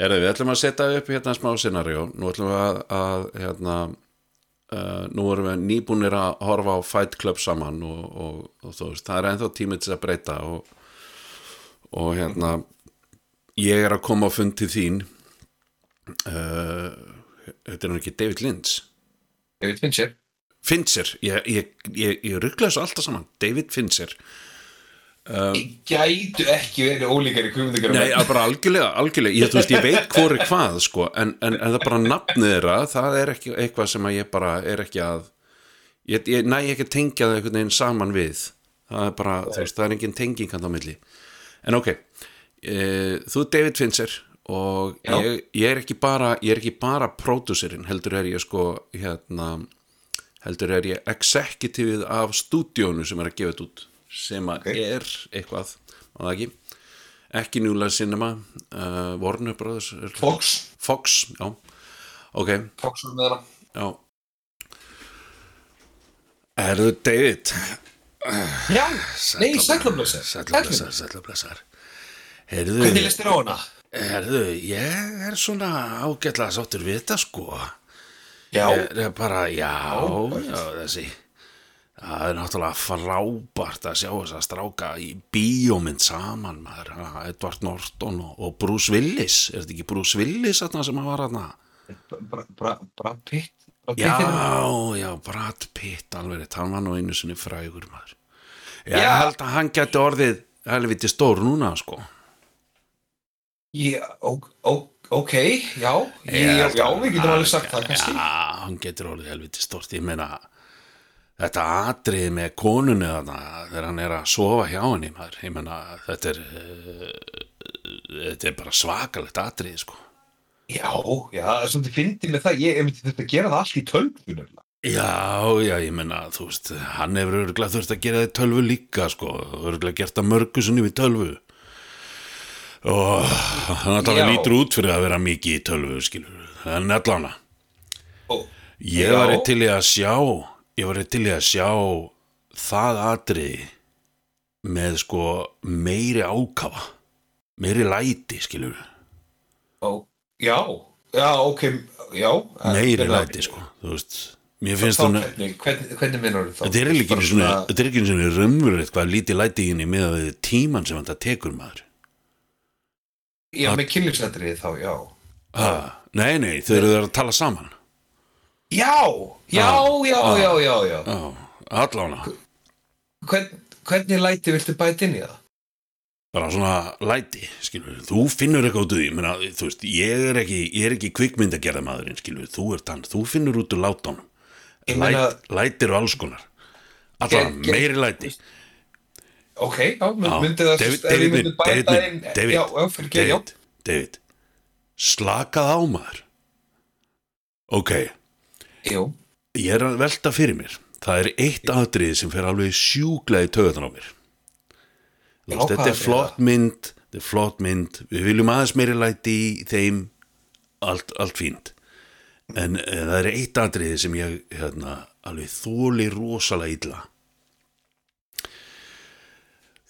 Herðu, við ætlum að setja upp hérna smá scenarjó. Nú ætlum við að, að hérna, uh, nú erum við nýbúnir að horfa á Fight Club saman og, og, og þú veist, það er ennþá tímið til að breyta og, og hérna, ég er að koma á fund til þín. Uh, þetta er nú ekki David Lynch. David Fincher Fincher, ég, ég, ég, ég ruggla þessu alltaf saman. David Fincher. Gætu ekki verið ólíkari kvimundingar Nei, bara algjörlega, algjörlega. Ég, veist, ég veit hvor er hvað sko, en, en, en það bara nafnið þeirra það er ekki eitthvað sem ég bara er ekki að ég, ég næ ekki að tengja það einhvern veginn saman við. Það er bara, þú veist, það er engin tenging hann á milli. En ok e, þú er David Fincher og ég, ég er ekki bara ég er ekki bara pródúserinn, heldur er ég sko hérna heldur er ég executive af stúdíónu sem er að gefa þetta út sem að Ok. er eitthvað það ekki? Ekki New Line Cinema uh, Warner Brothers er- Fox. Fox, já. Ok, Fox var með já. Erðu David. Já, nei, sæklablösa Sællablessar, sællablessar Herðu, Hvernig listir á hana? herðu, ég er svona ágætlega sáttur við þetta sko. Já, Ég er bara, já, já, þessi Það er náttúrulega frábært að sjá þess að stráka í bíómynd saman maður, ha, Edward Norton og, og Bruce Willis, er þetta ekki Bruce Willis þarna sem að var Bra- Brad Pitt Já, hérna. já, Brad Pitt alveg, hann var nú einu sinni frægur maður. Ég Já. held að hann geti orðið helviti stór núna, sko. Já, ó- ok, já Já, já, við getum alveg sagt það kannski Já, hann getur orðið helviti stórt, ég meina þetta atrið með konunni þegar hann er að sofa hjá henni ég meina þetta er uh, þetta er bara svakalegt atrið, sko. Já, já, er svolítið fyndið með það. Ég ég þetta að gera það allt í tölvun Já, já, ég meina, þú veist, hann hefur örgulega þurft að gera það í tölvu líka, sko, örgulega gert það mörgusunni við tölvu. Og hann alltaf lítur út fyrir að vera mikið í tölvu, skilur, en allána. Ó, Ég var til í að sjá, ég var til í að sjá það atriði með sko meiri ákafa, meiri læti, skilur, ó, Já, já, ok Já meiri en- læti, sko, þú veist, mér finnst hún... hvernig, hvernig, hvernig minnur þá? Þetta er ekki er ekki svona raunverulegt hvað lítið læti í henni með að við tíman sem þetta tekur maður. Já, með kynlífsættrið þá, já Ah, nei, nei, þau eru að tala saman. Já, já, Ah, já, ah. já, já, já Já, allána. Hvern, Hvernig læti viltu bæta inn í það? Bara svona læti, skilur. Þú finnur eitthvað út úr því, þú veist, ég er ekki, er ekki kvikmynd að gera maðurinn, skilur. Þú ert hann, þú finnur út úr meina- Læt, læti eru alls konar. Ge- meiri læti. Ok, já, mynd, Já, myndi það David- myndi David minn, David, Já, já, fyrir já David, David, slakað á maður. Ok, Jú, ég er að velta fyrir mér. Það er eitt aðrið sem fer alveg í töðan á mér. Já, þetta er flott mynd þetta er flott mynd, við viljum aðeins meiri læti í þeim. Allt, allt fínt. En e, það er eitt aðrið sem ég hérna, alveg þóli rosalega illa.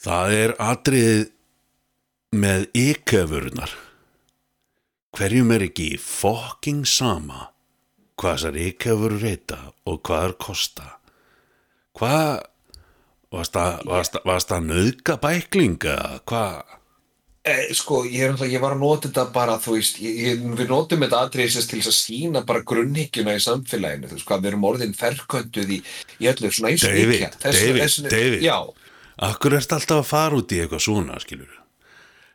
Það er aðrið með ykefurnar hverjum er ekki fucking sama hvað þessar ykefur reyta og hvað er kosta hvað varst það varst, varst það nöðga bæklinga hvað eh, sko, ég, er, ég var að nota þetta bara, þú veist ég, ég, við notum þetta atriðis til að sína bara grunnhyggjuna í samfélaginu þú veist hvað, við erum orðin ferkönduð í, í öllu svona og David. Þess- David, þess- David. Já, Akkur ert alltaf að fara út í eitthvað svona, skilur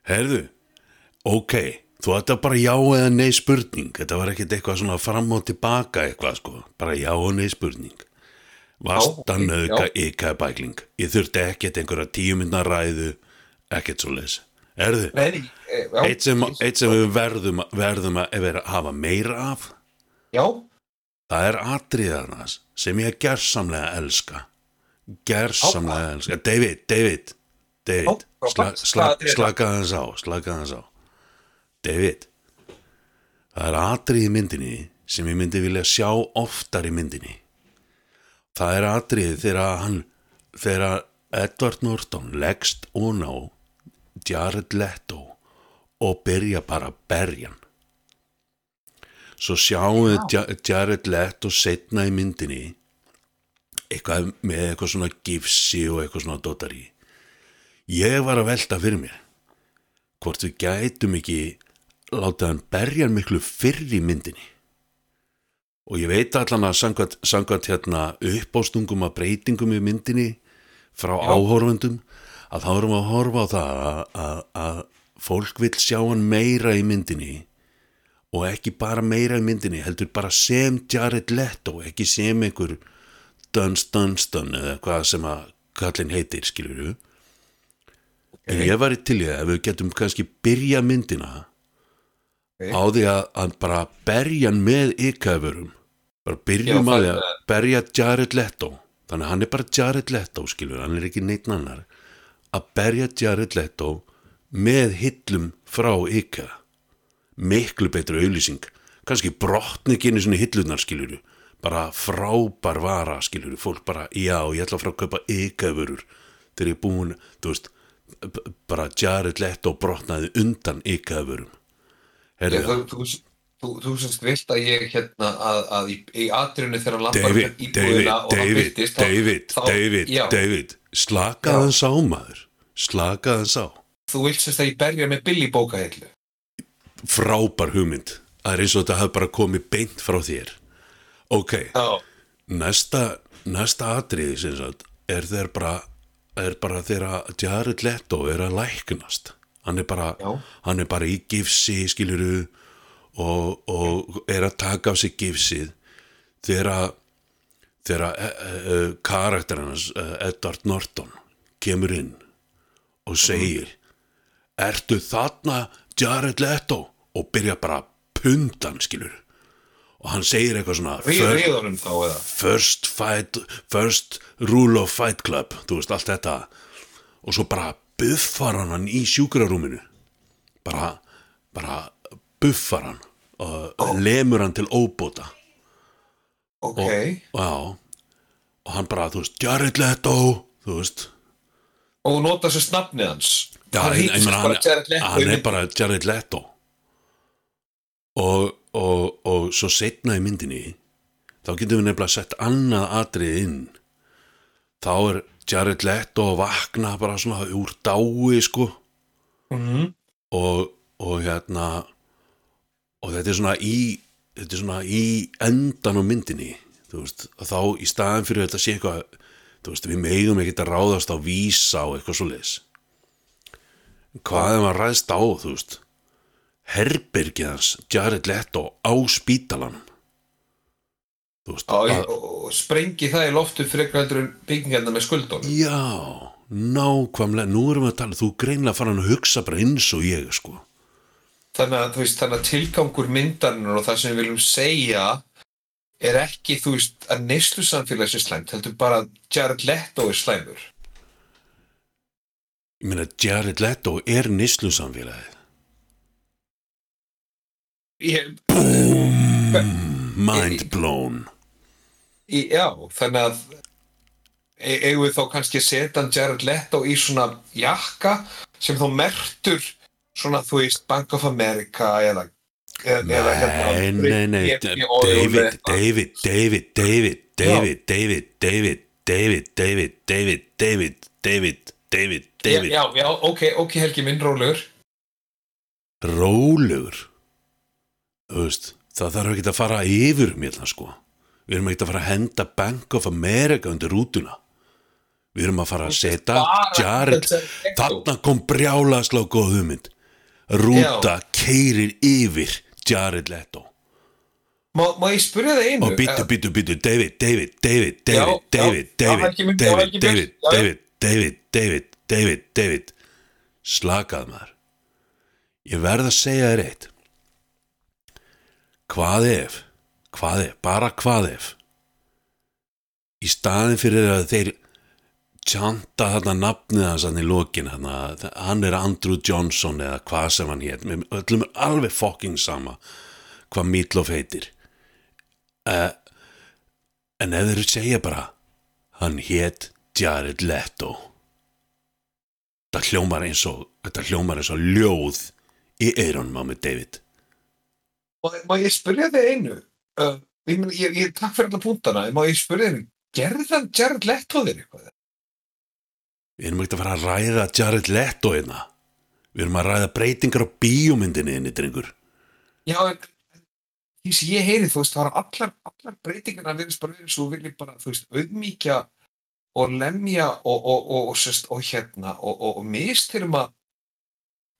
Herðu, ok, þú ætti bara já eða nei spurning. Þetta var ekkit eitthvað svona fram og tilbaka eitthvað, sko. Bara já og nei spurning. Að nöðka já. ykkar bækling. Ég þurfti ekkit einhverja tíu minna ræðu Ekkert svo leis Herðu, nei, eh, já, eitt sem, eitt sem við verðum, verðum að vera, hafa meira af já, Það er atriðarnas sem ég gersamlega elska. Gersamlega elska. David, David David, Já, sla, hvað- sla, hvað atriði er það? slaka hans á slaka hans á David það er atrið í myndinni sem ég myndi vilja sjá oftar í myndinni. Það er atrið þegar hann þegar Edward Norton leggst ón á Jared Leto og byrja bara að berja hann. Svo sjáum við Ja- Jared Leto setna í myndinni eitthvað með eitthvað svona gifsi og eitthvað svona dótari ég var að velta fyrir mér hvort við gætum ekki láta hann berja miklu fyrr í myndinni. Og ég veit allan að samkvæmt, samkvæmt hérna uppástungum að breytingum í myndinni frá áhorfundum að þá erum við að horfa á það að, að, að fólk vil sjá hann meira í myndinni og ekki bara meira í myndinni heldur bara sem Jared Leto ekki sem einhver Duns Dunstan eða hvað sem að kallinn heitir skilur við en ég var í til það ef við getum kannski byrja myndina Ok. á því að, að bara berja hann með ykkaförum bara byrjum að því að berja Jared Leto. Þannig að hann er bara Jared Leto skilur hann er ekki neitt annar. Að berja Jared Leto með hillum frá ykka miklu betur auðlýsing kannski brotni ekki einu svona hillunar skiluru bara frábær vara skiluru fólk bara, já, ég ætla að frá að kaupa ykavörur þegar ég er búin þú veist, bara Jared Leto brotnaði undan ykavörum Já, Herðu, þú, þú, þú, þú semst vilt að ég hérna að, að í, í atriðinu þegar hann David, íbúðina og hann David, byrtist þá- David, þá- David, já, David slakaði Já. hans á maður. Slakaði hans á. Þú vilt semst að ég berja með Billy bókahillu frábær hugmynd. Það er eins og þetta hafi bara komið beint frá þér. Ok, Já, næsta, næsta atriði sagt, er þeir bara bara þegar Jared Leto er að læknast hann er bara, hann er bara í gifsi skiluru og, og er að taka af sig gifsið þegar þegar e, e, karakter hans e, Edward Norton kemur inn og segir ertu þarna Jared Leto? Og byrja bara að punda hann skilur og hann segir eitthvað svona ríð "First- ríðunum þá eða? First fight first rule of fight club þú veist allt þetta. Og svo bara buffar hann hann í sjúkrarúminu. Bara bara buffar hann og lemur hann til óbóta. Ok, og, já, og hann bara þú veist Jared Leto þú veist. Og þú nota sér snafnið hans. Já, Hann meina, bara í hann er bara Jared Leto og, og, og svo setna í myndinni þá getum við nefnilega sett annað atrið inn þá er Jared Leto að vakna bara svona úr dái sko. Mhm. og, og hérna og þetta er svona í þetta er svona í endan á myndinni þú veist, að þá í staðin fyrir þetta sé eitthvað þú veist, við megum ekkert að ráðast á vísa og eitthvað svo leis hvað ef maður ræðst á þú veist herbergið hans Jared Leto á spítalanum? Þú veist Já, að, og og sprengi það í loftu frekar heldur en byggingarna með skuldunum. Já, nákvæmlega. Nú erum við að tala, þú greinlega farin að hugsa bara eins og ég sko. Þannig að, veist, þannig að tilgangur myndarinnar og það sem við viljum segja er ekki, þú veist, að neyslu samfélags er slæmt, heldur bara að Jared Leto er slæmur. Ég meina Jared Leto er nýslu samfélagið ég, mind blown í, Já, þannig að e- eigum við þá kannski hann Jared Leto í svona jakka sem þá mertur svona, þú veist, Bank of America eða eða, eða Nei, nei, nei, David. David, David, David, David, David, David, David, David, David, David, David, David, David, já, já, ok, ok, Helgi minn rólegur rólegur, þú veist, það þarf ekki að fara yfir mér það sko, við erum ekki að fara að henda Bank of America undir rútuna, við erum að fara að setja Jared, þarna kom brjálastlá góð hugmynd, rúta keirir yfir Jared Leto. Má, má ég spyrja það einu? og býtu, býtu, býtu, David, David, David, David, David, David, David, David. David, David, David, David, David, slakað maður. Ég verð að segja þér eitt. Hvað ef, hvað ef, bara hvað ef, í staðin fyrir að þeir tjanta þarna nafnið hans hann í lokin, hann, er Andrew Johnson eða hvað sem hann hétt, með öllum er alveg fucking sama hvað Meatloaf heitir. En ef þeir segja bara Hann hét Jared Leto hljómar eins og þetta hljómar eins og ljóð í eyrunum á mig David Má, má ég spyrja þig einu? uh, ég, meni, ég, ég takk fyrir alla púntana ég má ég spyrja þér, gerði það Jared Leto þér eitthvað? Við erum ekkert að fara að ræða Jared Leto einna við erum að ræða breytingar á bíómyndinni einnig, drengur Já, en því sem ég heyri, þú veist, það var allar, allar breytingar að verðast bara verið svo viljið bara, þú veist, auðmíkja og lemja og, og, og, sest, og hérna og mist erum að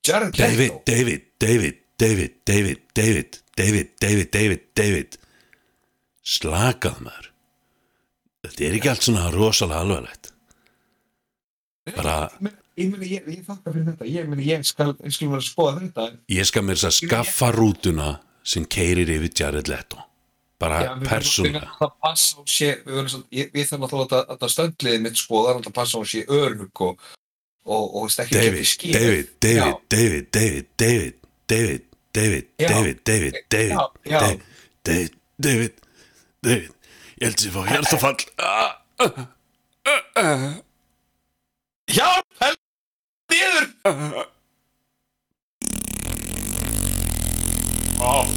Jared Leto David, David, David David, David, David, David, David, David Slakað maður. Þetta er ekki allt svona rosalega alvarlegt. Bara- Ég ég, ég þakka fyrir þetta, ég ég skal, skal vera að skoða þetta. Ég skal mér að skaffa rútuna sem keirir yfir Jared Leto. Bara við persónulega. að ég, þarfum alltaf að þetta stöndliðið mitt sko, það er alltaf að passa og sé örlug og, og, og ekki David. David, David, David, David, David, David, David. David, David, David. David, Nei, ég held að ég fá hérstafall Hjálp, held nýður Áh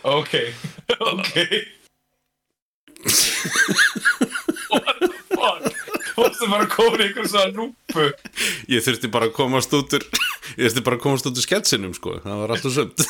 Okay. okay. Varstu bara að koma í einhver svona rúpu. Ég þurfti bara að komast út úr, ég þurfti bara að komast út úr sketsinum, sko, það var alltaf sömt.